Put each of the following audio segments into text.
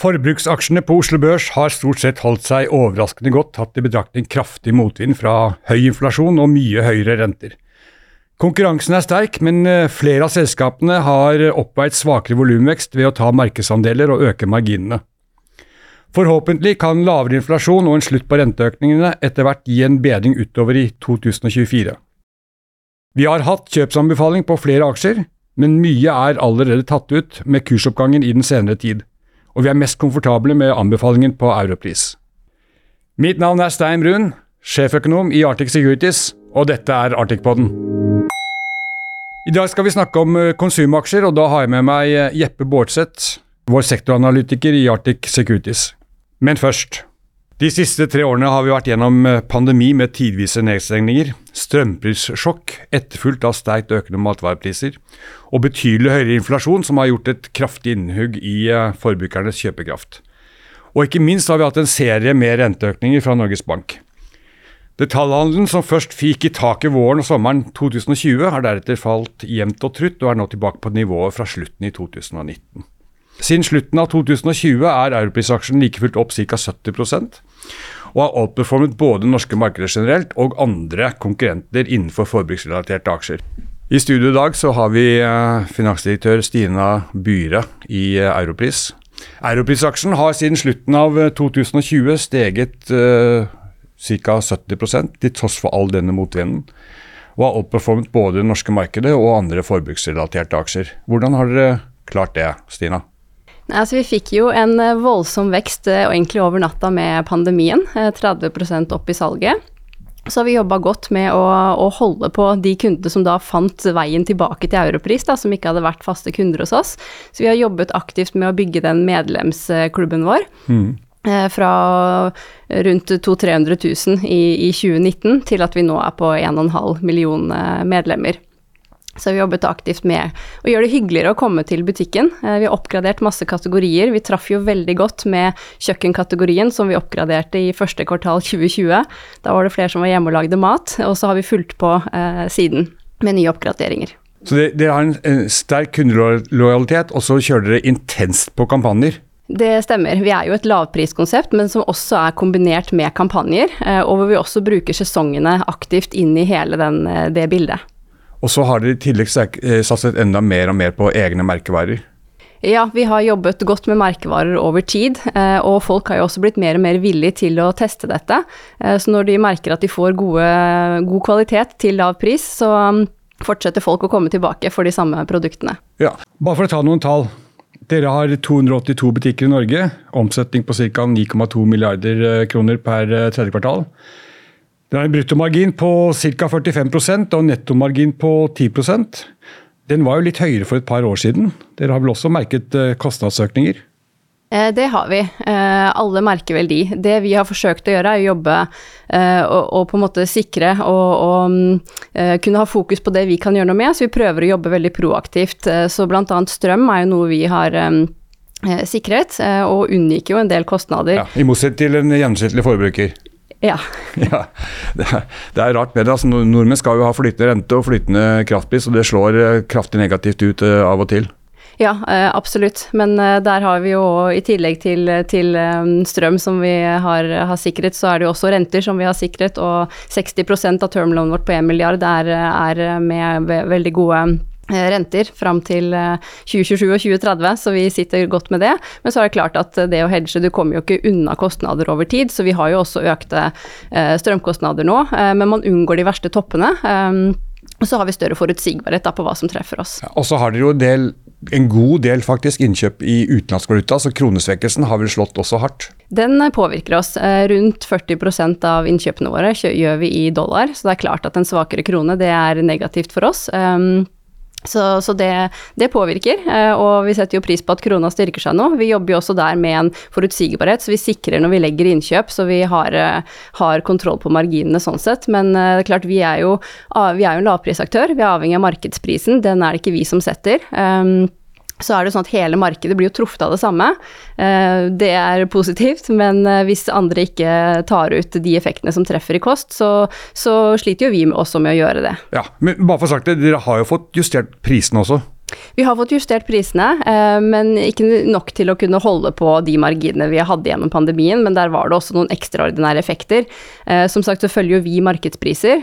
Forbruksaksjene på Oslo Børs har stort sett holdt seg overraskende godt, tatt i betraktning kraftig motvind fra høy inflasjon og mye høyere renter. Konkurransen er sterk, men eh, flere av selskapene har oppveid svakere volumvekst ved å ta markedsandeler og øke marginene. Forhåpentlig kan lavere inflasjon og en slutt på renteøkningene etter hvert gi en bedring utover i 2024. Vi har hatt kjøpsanbefaling på flere aksjer, men mye er allerede tatt ut med kursoppgangen i den senere tid og vi er mest komfortable med anbefalingen på Europris. Mitt navn er Stein Brun, sjeføkonom i Arctic Securities, og dette er Arctic-podden. I dag skal vi snakke om eh, konsumaksjer, og da har jeg med meg eh, Jeppe Bårdseth, vår sektoranalytiker i Arctic Securities. Men først de siste tre årene har vi vært gjennom eh, pandemi med tidvise nedstengninger, strømprissjokk etterfulgt av sterkt økende matvarepriser, og betydelig høyere inflasjon som har gjort et kraftig innhugg i eh, forbrukernes kjøpekraft. Og ikke minst har vi hatt en serie med renteøkninger fra Norges Bank. Detaljhandelen som først fikk i taket våren og sommeren 2020, har deretter falt jevnt og trutt, og er nå tilbake på nivået fra slutten i 2019. Siden slutten av 2020 er europrisaksjen like fullt opp ca. 70% og har outperformet både norske markeder generelt og andre konkurrenter innenfor forbruksrelaterte aksjer. I studio i dag så har vi eh, finansdirektør Stina Byhre i Europris. Europris-aksjen har siden slutten av 2020 eh, steget eh, ca. 70 til tross for all denne motvinden, og har outperformet både det norske markedet og andre forbruksrelaterte aksjer. Hvordan har dere klart det, Stina? Altså, vi fikk jo en eh, voldsom vekst eh, og egentlig over natta med pandemien. 30 eh, opp i salget. Så har vi jobba godt med å, å, holde på de kundene som da fant veien tilbake til Europris, da, som ikke hadde vært faste kunder hos oss. Så vi har jobbet aktivt med å bygge den medlemsklubben vår. Mm. Fra rundt 200 000-300 000 i, i 2019 til at vi nå er på 1,5 million medlemmer. Så vi jobbet aktivt med å gjøre det hyggeligere å komme til butikken. Eh, vi har oppgradert masse kategorier. Vi traff jo veldig godt med kjøkkenkategorien som vi oppgraderte i første kvartal 2020. Da var det flere som var hjemme og lagde mat, og så har vi fulgt på eh, siden med nye oppgraderinger. Så dere har en, en sterk kundelojalitet, og så kjører dere intenst på kampanjer? Det stemmer. Vi er jo et lavpriskonsept, men som også er kombinert med kampanjer. Eh, og hvor vi også bruker sesongene aktivt inn i hele den, eh, det bildet. Og så har dere i tillegg eh, satset enda mer og mer på egne merkevarer. Ja, vi har jobbet godt med merkevarer over tid, eh, og folk har jo også blitt mer og mer villige til å teste dette. Eh, så når de merker at de får gode, god kvalitet til lav pris, så um, fortsetter folk å komme tilbake for de samme produktene. Ja, Bare for å ta noen tall. Dere har 282 butikker i Norge, omsetning på ca. 9,2 milliarder kroner per tredje kvartal. Det er en bruttomargin på ca. 45% og nettomargin på 10% Den var jo litt høyere for et par år siden. Dere har vel også merket eh, kostnadsøkninger? Eh, det har vi. Eh, alle merker vel de. Det vi har forsøkt å gjøre, er å jobbe og, og på en måte sikre og, og kunne ha fokus på det vi kan gjøre noe med. Så vi prøver å jobbe veldig proaktivt. Så bl.a. strøm er jo noe vi har sikret, og unngikk jo en del kostnader. Ja, I motsetning til en gjennomsnittlig forbruker? Ja. ja det, er, det, er, rart med det. Altså, nordmenn skal jo ha flytende rente og flytende kraftpris, og det slår eh, kraftig negativt ut uh, av og til. Ja, uh, absolutt. Men der har vi jo i tillegg til, til strøm som vi har, har, sikret, så er det jo også renter som vi har sikret. Og 60 av termlånet vårt på 1 milliard er, er med veldig gode Eh, renter fram til 2027 eh, og 2030, så vi sitter godt med det. Men så er det klart at det å hedge, du kommer jo ikke unna kostnader over tid, så vi har jo også økte eh, strømkostnader nå, men man unngår de verste toppene. Og så har vi større forutsigbarhet på hva som treffer oss. Ja, og så har dere jo del, en god del faktisk innkjøp i utenlandsk valuta, så kronesvekkelsen har vel slått også hardt? Den påvirker oss. Rundt 40% av innkjøpene våre gjør vi i dollar, så det er klart at en svakere krone det er negativt for oss. Så, så det, det, påvirker, eh, og vi setter jo pris på at krona styrker seg nå. Vi jobber jo også der med en forutsigbarhet, så vi sikrer når vi legger innkjøp, så vi har, eh, har kontroll på marginene sånn sett. Men eh, det er klart, vi er jo, vi er jo en lavprisaktør, vi er avhengig av markedsprisen, den er det ikke vi som setter. Um, så er det sånn at hele markedet blir jo truffet av det samme. Eh, det er positivt, men eh, hvis andre ikke tar ut de effektene som treffer i kost, så, så sliter jo vi også med å gjøre det. Ja, men bare for sagt det, Dere har jo fått justert prisene også? Vi har fått justert prisene, men ikke nok til å kunne holde på de marginene vi hadde gjennom pandemien. Men der var det også noen ekstraordinære effekter. Som sagt så følger jo vi markedspriser.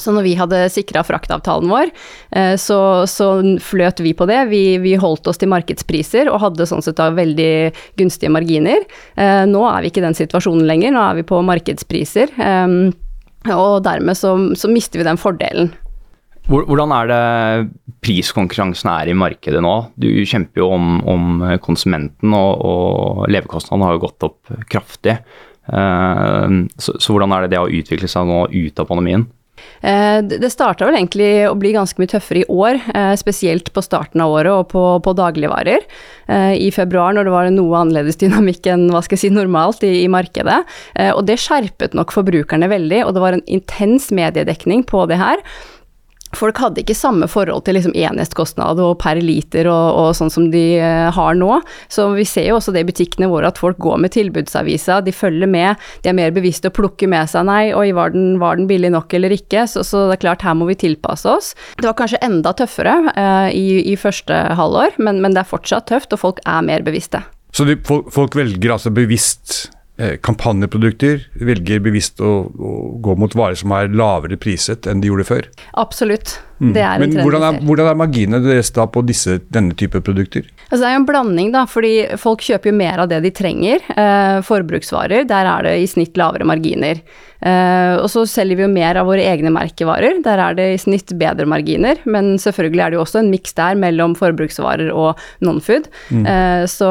Så når vi hadde sikra fraktavtalen vår, eh, så, så, fløt vi på det. Vi, vi, holdt oss til markedspriser og hadde sånn sett da veldig gunstige marginer. Eh, nå er vi ikke i den situasjonen lenger, nå er vi på markedspriser. Eh, og dermed så, så mister vi den fordelen. Hvordan er det priskonkurransen er i markedet nå? Du kjemper jo om, om konsumenten, og, og levekostnadene har jo gått opp kraftig. Så, så hvordan er det det å utvikle seg nå ut av pandemien? Eh, det starta vel egentlig å bli ganske mye tøffere i år, eh, spesielt på starten av året og på, på dagligvarer. Eh, I februar, når det var noe annerledes dynamikk enn hva skal jeg si, normalt i, i markedet. Og det skjerpet nok forbrukerne veldig, og det var en intens mediedekning på det her folk hadde ikke samme forhold til liksom enhetskostnad og per liter og, og, sånn som de uh, har nå. Så vi ser jo også det i butikkene våre at folk går med tilbudsavisa, de følger med, de er mer bevisste å plukke med seg nei, oi, var den, var den billig nok eller ikke? Så, så, det er klart, her må vi tilpasse oss. Det var kanskje enda tøffere eh, i, i, første halvår, men, men, det er fortsatt tøft, og folk er mer bevisste. Så de, folk, folk velger altså bevisst Eh, kampanjeprodukter, velger bevisst å, å, gå mot varer som er lavere priset enn de gjorde før? Absolutt. Mm. Det er en Men hvordan er, hvordan er marginene deres da på disse, denne type produkter? Altså det er jo en blanding, da, fordi folk kjøper jo mer av det de trenger. Eh, forbruksvarer, der er det i snitt lavere marginer. Eh, og så selger vi jo mer av våre egne merkevarer, der er det i snitt bedre marginer. Men selvfølgelig er det jo også en miks der mellom forbruksvarer og non-food. Mm. Eh, så,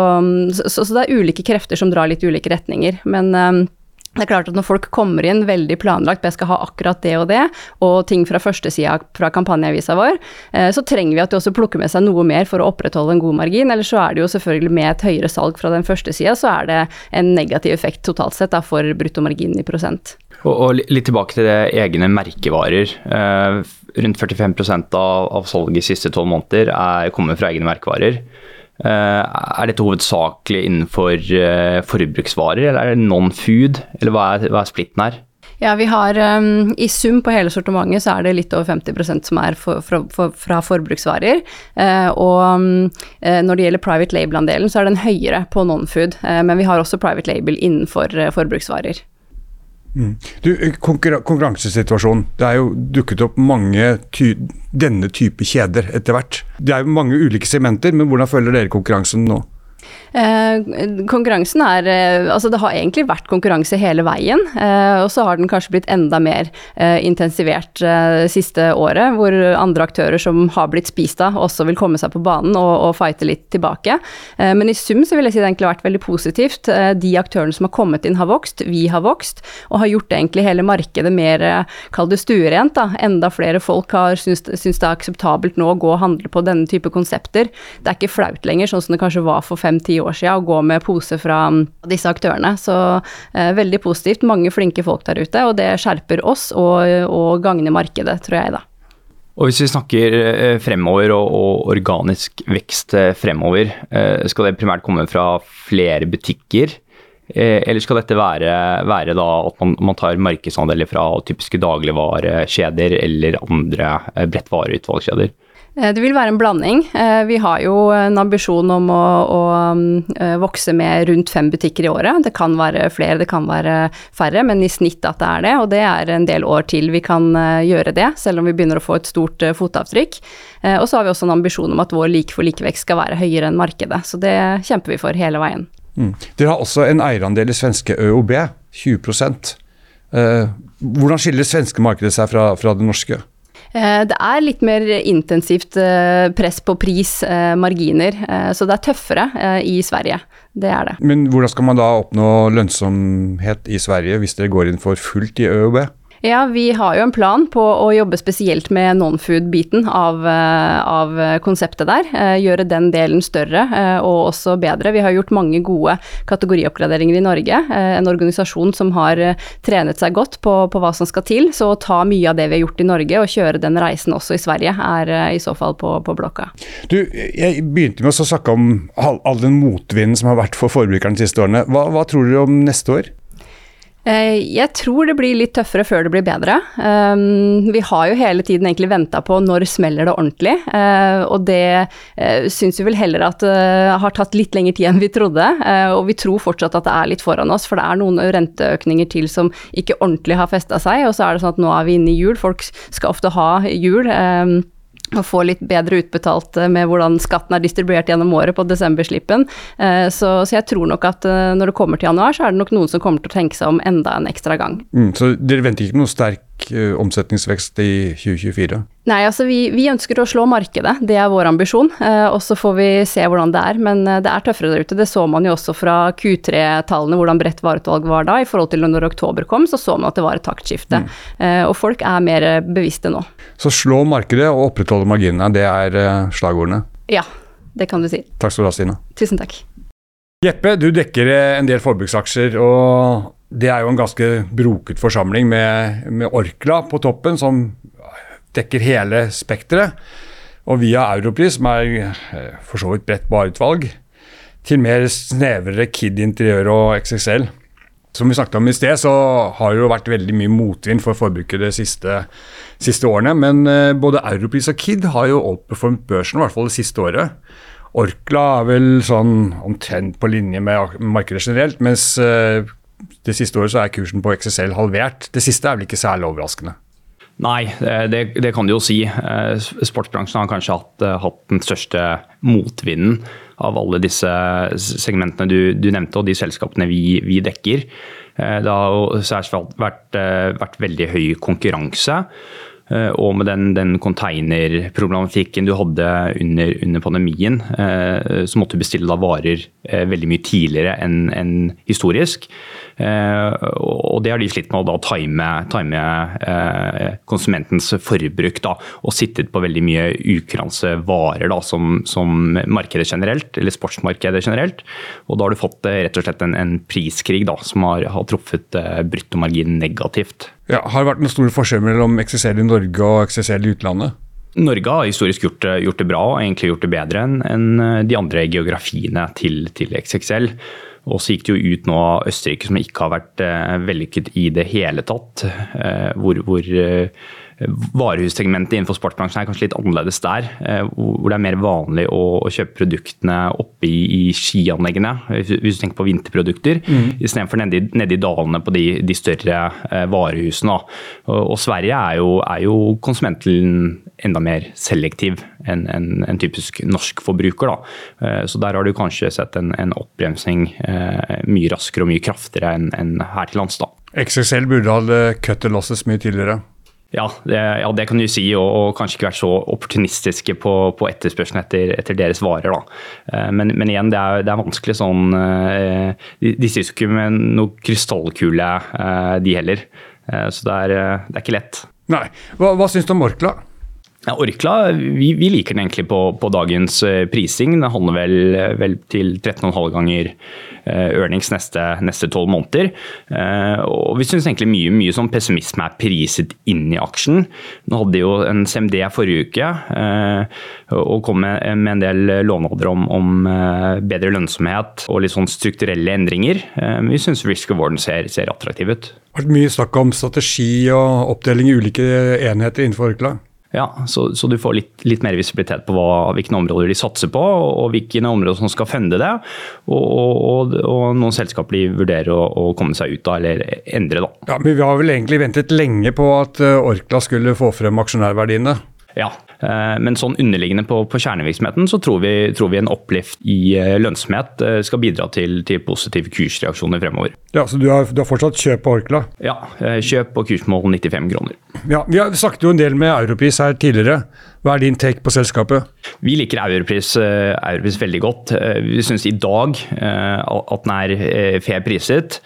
så, så, det er ulike krefter som drar litt ulike retninger. Men eh, det er klart at Når folk kommer inn veldig planlagt, på jeg skal ha akkurat det og det, og ting fra førstesida fra kampanjeavisa vår, eh, så trenger vi at de også plukker med seg noe mer for å opprettholde en god margin. Eller så er det jo selvfølgelig med et høyere salg fra den første sida, så er det en negativ effekt totalt sett da, for bruttomarginen i prosent. Og, og, litt tilbake til det egne merkevarer. Eh, rundt 45 av, av salget i siste tolv måneder er, kommer fra egne merkevarer. Eh, er dette hovedsakelig innenfor eh, forbruksvarer, eller er det non-food, eller hva er, hva er splitten her? Ja, vi har um, I sum på hele sortimentet så er det litt over 50% som er for, for, for, fra forbruksvarer. Uh, og um, når det gjelder private label-andelen, så er den høyere på non-food. Uh, men vi har også private label innenfor uh, forbruksvarer. Du, eh, konkurransesituasjonen. Det er jo dukket opp mange ty denne type kjeder etter hvert. Det er jo mange ulike segmenter, men hvordan følger dere konkurransen nå? Eh, konkurransen er eh, Altså, det har egentlig vært konkurranse hele veien, eh, og så har den kanskje blitt enda mer intensivert siste året, hvor andre aktører som har blitt spist av, også vil komme seg på banen og, og fighte litt tilbake. Men i sum så vil jeg si det egentlig har vært veldig positivt. de aktørene som har kommet inn, har vokst, vi har vokst, og har gjort egentlig hele markedet mer, kall det stuerent. da. Enda flere folk har syntes det er akseptabelt nå å gå og handle på denne type konsepter. Det er ikke flaut lenger, sånn som det kanskje var for fem-ti år siden å gå med pose fra mm, disse aktørene. Så eh, veldig positivt. Mange flinke folk der ute, og det skjerper oss og, og gagner markedet, tror jeg, da. Og Hvis vi snakker eh, fremover og, og organisk vekst eh, fremover, eh, skal det primært komme fra flere butikker? Eller skal dette være, være at man, man, tar markedsandeler fra typiske dagligvarekjeder eller andre bredt vareutvalgskjeder? Eh, det vil være en blanding. Eh, vi har jo en ambisjon om å, å, eh, vokse med rundt fem butikker i året. Det kan være flere, det kan være færre, men i snitt at det er det. Og det er en del år til vi kan gjøre det, selv om vi begynner å få et stort fotavtrykk. Og så har vi også en ambisjon om at vår like for likevekst skal være høyere enn markedet. Så det kjemper vi for hele veien. Mm. Dere har også en eierandel i svenske ØOB, 20% Hvordan skiller det svenske markedet seg fra, fra det norske? Eh, det er litt mer intensivt eh, press på pris, eh, marginer, så det er tøffere i Sverige. Det er det. Men hvordan skal man da oppnå lønnsomhet i Sverige hvis dere går inn for fullt i ØOB? Ja, vi har jo en plan på å jobbe spesielt med non-food-biten av, eh, av, konseptet der. Eh, gjøre den delen større eh, og også bedre. Vi har gjort mange gode kategorioppgraderinger i Norge. En organisasjon som har trenet seg godt på, på, hva som skal til. Så å ta mye av det vi har gjort i Norge og kjøre den reisen også i Sverige, er i så fall på, på blokka. Du, jeg begynte med å snakke om all, all den motvinden som har vært for forbrukerne de siste årene. Hva, hva tror dere om neste år? Eh, jeg tror det blir litt tøffere før det blir bedre. Um, vi har jo hele tiden egentlig venta på når smeller det ordentlig, uh, og det syns vi vel heller at det har tatt litt lengre tid enn vi trodde. og vi tror fortsatt at det er litt foran oss, for det er noen renteøkninger til som ikke ordentlig har festa seg. Og så er det sånn at nå er vi inne i jul, folk skal ofte ha jul. Og få litt bedre utbetalt eh, med hvordan skatten er distribuert gjennom året på desemberslippen. Eh, så, så, jeg tror nok at eh, når det kommer til januar, så er det nok noen som kommer til å tenke seg om enda en ekstra gang. Mm, så dere venter ikke noe sterk omsetningsvekst i 2024? Nei, altså vi, vi, ønsker å slå markedet, det er vår ambisjon. Eh, og så får vi se hvordan det er. Men det er tøffere der ute. Det så man jo også fra Q3-tallene, hvordan bredt vareutvalg var da. I forhold til når oktober kom, så så man at det var et taktskifte. Mm. Eh, og folk er mer bevisste nå. Så slå markedet og opprettholde marginene, det er uh, slagordene? Ja, det kan du si. Takk skal du ha, Stina. Tusen takk. Jeppe, du dekker en del forbruksaksjer, og det er jo en ganske broket forsamling med, med Orkla på toppen, som dekker hele spekteret. Og via Europris, som er eh, for så vidt bredt vareutvalg, til mer snevrere Kid interiør og XXL. Som vi snakket om i sted, så har det jo vært veldig mye motvind for forbruket de siste, siste årene. Men uh, både Europris og Kid har jo outperformet børsen, i hvert fall det siste året. Orkla er vel sånn omtrent på linje med markedet generelt, mens uh, det siste året så er kursen på XSL halvert. Det siste er vel ikke særlig overraskende? Nei, det, det kan du jo si. Eh, sportsbransjen har kanskje hatt, hatt den største motvinden av alle disse segmentene du, du nevnte, og de selskapene vi, vi dekker. Eh, det har særlig vært, eh, vært veldig høy konkurranse. Eh, og med den, den containerproblematikken du hadde under, under pandemien, så måtte du bestille da varer veldig mye tidligere enn en historisk. Eh, og det har de slitt med å da time, time eh, konsumentens forbruk. Da, og sittet på veldig mye ukranse varer da, som, som, markedet generelt, eller sportsmarkedet generelt. Og da har du fått eh, rett og slett en, en priskrig da, som har, har truffet bruttomargin negativt. Ja, har det vært noen store forskjeller mellom XSL i Norge og XSL i utlandet? Norge har historisk gjort, gjort, det bra og egentlig gjort det bedre enn en de andre geografiene til, til XXL. Og så gikk det jo ut nå av Østerrike, som ikke har vært eh, vellykket i det hele tatt. Eh, hvor, hvor eh, Varehussegmentet innenfor sportsbransjen er kanskje litt annerledes der. Eh, hvor det er mer vanlig å, kjøpe produktene oppe i, i skianleggene, hvis du tenker på vinterprodukter, mm. istedenfor nede, nede i dalene på de, de større eh, varehusene. Og, og, Sverige er jo, er jo konsumenten enda mer selektiv enn en, en typisk norsk forbruker. Da. Eh, så der har du kanskje sett en, en oppbremsing mye raskere og mye kraftigere enn en her til lands. da. XXL burde ha cut the losses mye tidligere. Ja det, ja, det, kan du si, og, og, kanskje ikke vært så opportunistiske på, på etterspørselen etter, etter, deres varer. Da. men, men, igjen, det er, det er vanskelig sånn eh, De, de sitter ikke med noe krystallkule, eh, de heller. Så det er, det er ikke lett. Nei. Hva, hva syns du om Orkla? Ja, Orkla vi, vi, liker den egentlig på, på dagens prising. Den handler vel, vel til 13,5 ganger Eh, earnings neste tolv måneder. Eh, og vi syns egentlig mye, mye sånn pessimisme er priset inn i aksjen. Nå hadde jo en CMD forrige uke eh, og kom med, med en del lovnader om, om, bedre lønnsomhet og litt sånn strukturelle endringer. Vi syns risk reward ser, ser attraktiv ut. Det har vært mye snakk om strategi og oppdeling i ulike enheter innenfor Orkla. Ja, så, så, du får litt, litt mer visibilitet på hva, hvilke områder de satser på, og hvilke områder som skal funde det. Og, og, og, noen selskaper de vurderer å, å, komme seg ut av eller endre. Da. Ja, men Vi har vel egentlig ventet lenge på at eh, Orkla skulle få frem aksjonærverdiene? Ja, men sånn underliggende på, på kjernevirksomheten så tror vi, tror vi, en opplift i eh, lønnsomhet eh, skal bidra til, til positive kursreaksjoner fremover. Ja, Så du har, du har fortsatt kjøp på Orkla? Ja, kjøp på kursmål 95 kroner. Ja, Vi har snakket jo en del med Europris her tidligere. Hva er din take på selskapet? Vi liker Europris, Europris veldig godt. Vi syns i dag at den er fair priset.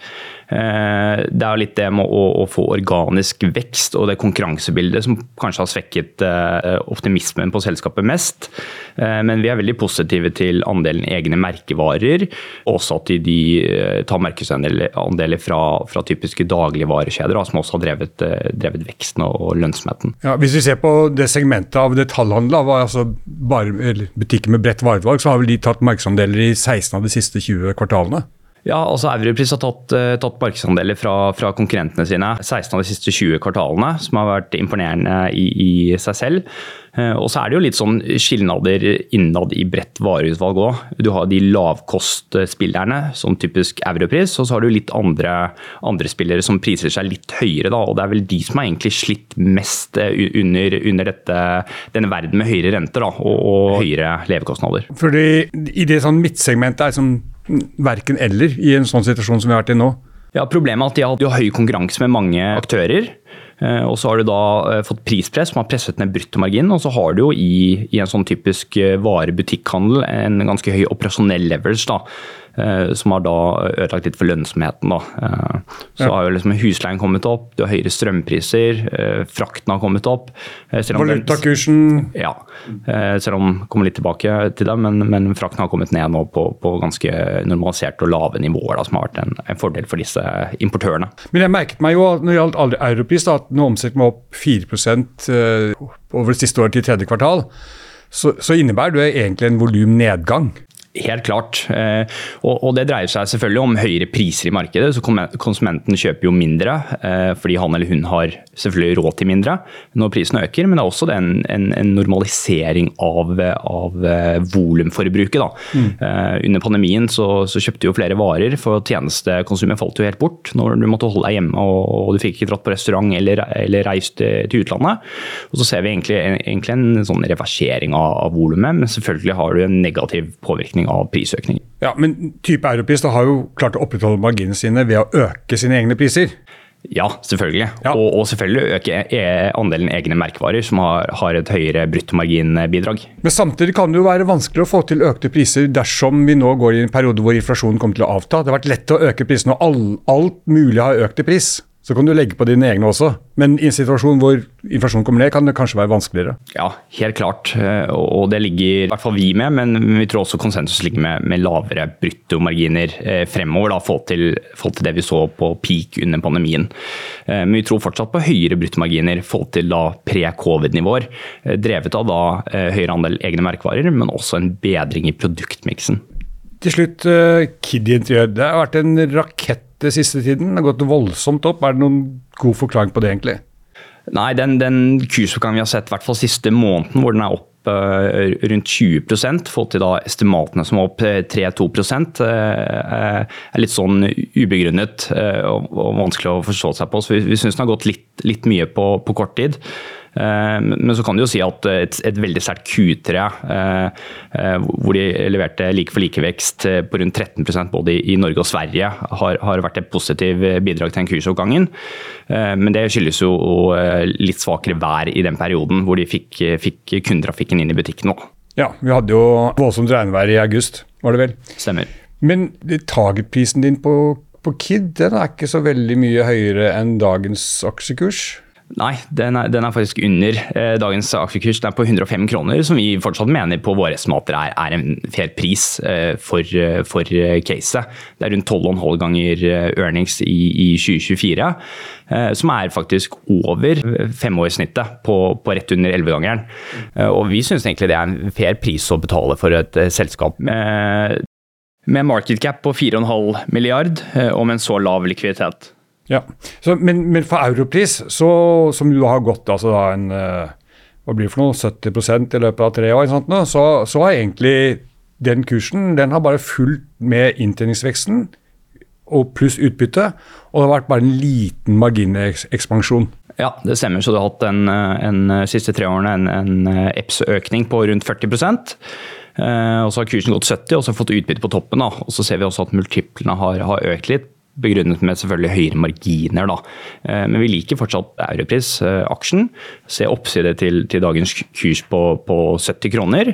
Eh, det er litt det med å, få organisk vekst og det konkurransebildet som kanskje har svekket eh, optimismen på selskapet mest. Eh, men vi er veldig positive til andelen egne merkevarer. Også at de, tar markedsandeler fra, fra, typiske dagligvarekjeder, som også har drevet, drevet veksten og lønnsomheten. Ja, hvis vi ser på det segmentet av detaljhandel, altså butikker med bredt vareutvalg, så har vel de tatt markedsandeler i 16 av de siste 20 kvartalene? Ja, altså Europris har tatt, uh, tatt markedsandeler fra, fra, konkurrentene sine 16 av de siste 20 kvartalene, som har vært imponerende i, i seg selv. Uh, og så er det jo litt sånn skilnader innad i bredt vareutvalg òg. Du har de lavkostspillerne, som typisk Europris, og så har du litt andre, andre, spillere som priser seg litt høyere. Da, og Det er vel de som har egentlig slitt mest uh, under, under dette, denne verden med høyere renter da, og, og høyere levekostnader. Fordi i det sånn midtsegmentet er som verken eller i en sånn situasjon som vi har vært i nå. Ja, Problemet er at de har, hatt høy konkurranse med mange aktører. Eh, og så har du da eh, fått prispress som har presset ned bruttomarginen. Og så har du jo i, i en sånn typisk eh, varebutikkhandel en ganske høy operasjonell leverage. da, som har da ødelagt litt for lønnsomheten. Da. Eh, så ja. har jo liksom husleien kommet opp, du har høyere strømpriser, eh, frakten har kommet opp. Valutakursen Ja, selv om kommer litt tilbake til det, men, men frakten har kommet ned nå på, på ganske normaliserte og lave nivåer, da, som har vært en, en, fordel for disse importørene. Men jeg merket meg jo når det gjaldt europris, at nå omsetter man opp 4 over det siste året til tredje kvartal. Så, så innebærer det egentlig en volumnedgang. Helt klart. Eh, og det dreier seg selvfølgelig om høyere priser i markedet. så Konsumenten kjøper jo mindre eh, fordi han eller hun har selvfølgelig råd til mindre når prisene øker. Men det er også en, en, en normalisering av, av eh, volumforbruket. Mm. Under pandemien så, så, kjøpte jo flere varer, for tjenestekonsumet falt jo helt bort når du måtte holde deg hjemme og, og du fikk ikke dratt på restaurant eller, eller reist til utlandet. Og så ser vi egentlig, egentlig en sånn reversering av, av volumet, men selvfølgelig har du en negativ påvirkning av prisøkninger. Ja, Men type Europris har jo klart å opprettholde marginene sine ved å øke sine egne priser. Ja, selvfølgelig. Ja. Og, og, selvfølgelig øke e, andelen egne merkevarer, som har, har et høyere bruttomarginbidrag. Men samtidig kan det jo være vanskelig å få til økte priser dersom vi nå går i en periode hvor inflasjonen kommer til å avta. Det har vært lett å øke prisene, og alt mulig har økt i pris. Så kan du legge på dine egne også. Men i en situasjon hvor inflasjonen kommer ned, kan det kanskje være vanskeligere. Ja, helt klart. Eh, og det ligger i hvert fall vi med, men vi tror også konsensus ligger med, med lavere bruttomarginer eh, fremover. da, forhold til, forhold til, det vi så på peak under pandemien. Eh, men vi tror fortsatt på høyere bruttomarginer forhold til da pre-covid-nivåer. Drevet av da høyere andel egne merkevarer, men også en bedring i produktmiksen. Til slutt, Kid-interiør. Det har vært en rakett det siste tiden? Det har gått voldsomt opp. Er det noen god forklaring på det, egentlig? Nei, den, den kursoppgangen vi har sett, i hvert fall siste måneden, hvor den er opp uh, rundt 20 fått til da estimatene som er opp 3-2 uh, uh, er litt sånn ubegrunnet og, vanskelig å forstå seg på. Så vi, vi syns den har gått litt, litt mye på, på kort tid. Eh, men så kan du jo si at et, et veldig sterkt Q3, eh, eh, hvor de leverte like for like-vekst på rundt 13% både i Norge og Sverige, har, har vært et positivt bidrag til den kursoppgangen. Men det skyldes jo litt svakere vær i den perioden, hvor de fikk, fikk kundetrafikken inn i butikken også. Ja, vi hadde jo voldsomt regnvær i august, var det vel? Stemmer. Men targetprisen din på, på Kid den er ikke så veldig mye høyere enn dagens aksjekurs? Nei, den er, den er faktisk under eh, dagens aksjekurs. Den er på 105 kroner, som vi fortsatt mener på våre estimater er, er, en fair pris eh, for, eh, for eh, caset. Det er rundt 12,5 ganger eh, earnings i, i 2024, eh, som er faktisk over femårssnittet på, på rett under 11-gangeren. og vi syns egentlig det er en fair pris å betale for et selskap med, market cap på 4,5 milliard og med en så lav likviditet. Ja, så, men, men, for Europris, så, som jo har gått altså da en eh, hva blir det for noe, 70% i løpet av tre år, sånt, så, så har egentlig den kursen den har bare fulgt med inntjeningsveksten og pluss utbytte, og det har vært bare en liten marginekspansjon. Ja, det stemmer. Så du har hatt en, en siste tre årene en, en EPS-økning på rundt 40 eh, og så har kursen gått 70, og så har fått utbytte på toppen. Da. Og så ser vi også at multiplene har, har økt litt begrunnet med selvfølgelig høyere marginer. Da. Eh, men vi liker fortsatt Europris-aksjen. Se oppside til, til, dagens kurs på, på 70 kroner.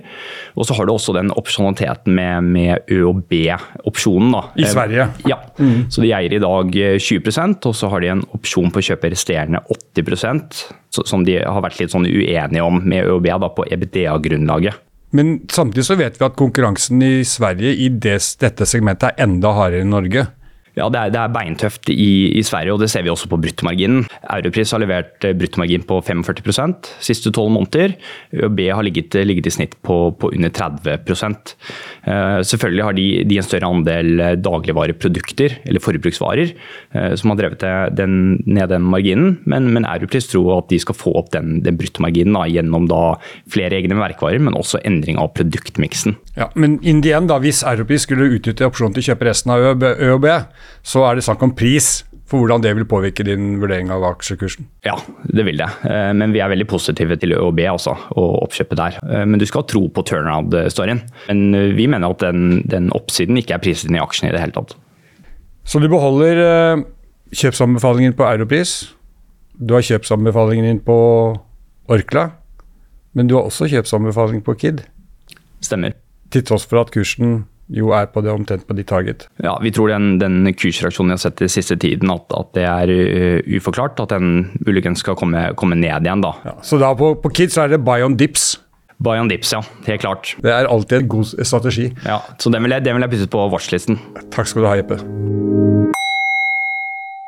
Og så har du også den opsjonaliteten med, med ØOB-opsjonen. I Sverige? Eh, ja. Mm. Så de eier i dag 20% og så har de en opsjon på å kjøpe resterende 80% som de har vært litt sånn uenige om med ØOB da, på EBDA-grunnlaget. Men samtidig så vet vi at konkurransen i Sverige i det, dette segmentet er enda hardere enn Norge. Ja, det er, det er beintøft i, i, Sverige, og det ser vi også på bruttomarginen. Europris har levert eh, bruttomargin på 45% siste tolv måneder. ØB har ligget, ligget, i snitt på, på under 30% uh, Selvfølgelig har de, de, en større andel eh, dagligvareprodukter, eller forbruksvarer, uh, som har drevet den, ned den marginen, men, men Europris tror at de skal få opp den, den bruttomarginen da, gjennom da, flere egne merkevarer, men også endring av produktmiksen. Ja, men in the end, da, hvis Europris skulle utnytte opsjonen til å kjøpe resten av ØB, så er det snakk om pris for hvordan det vil påvirke din vurdering av aksjekursen? Ja, det vil det. Eh, men vi er veldig positive til ØoB også, og oppkjøpet der. Eh, men du skal ha tro på turnaround-storyen. Men eh, vi mener at den, den oppsiden ikke er priset inn i aksjen i det hele tatt. Så du beholder kjøpsanbefalingen på Europris. Du har kjøpsanbefalingen din på Orkla. Men du har også kjøpsanbefaling på Kid. Stemmer. Til tross for at kursen jo er på det omtrent på ditt target. Ja, Vi tror den, den kursreaksjonen vi har sett den siste tiden, at, at det er uh, uforklart. At den muligens skal komme, komme, ned igjen. da. Ja, så da på, på Kids er det buy on dips? Buy on dips, ja. Helt klart. Det er alltid en god strategi. Ja, Så den vil jeg, den vil jeg putte på watchlisten. Takk skal du ha, Jeppe.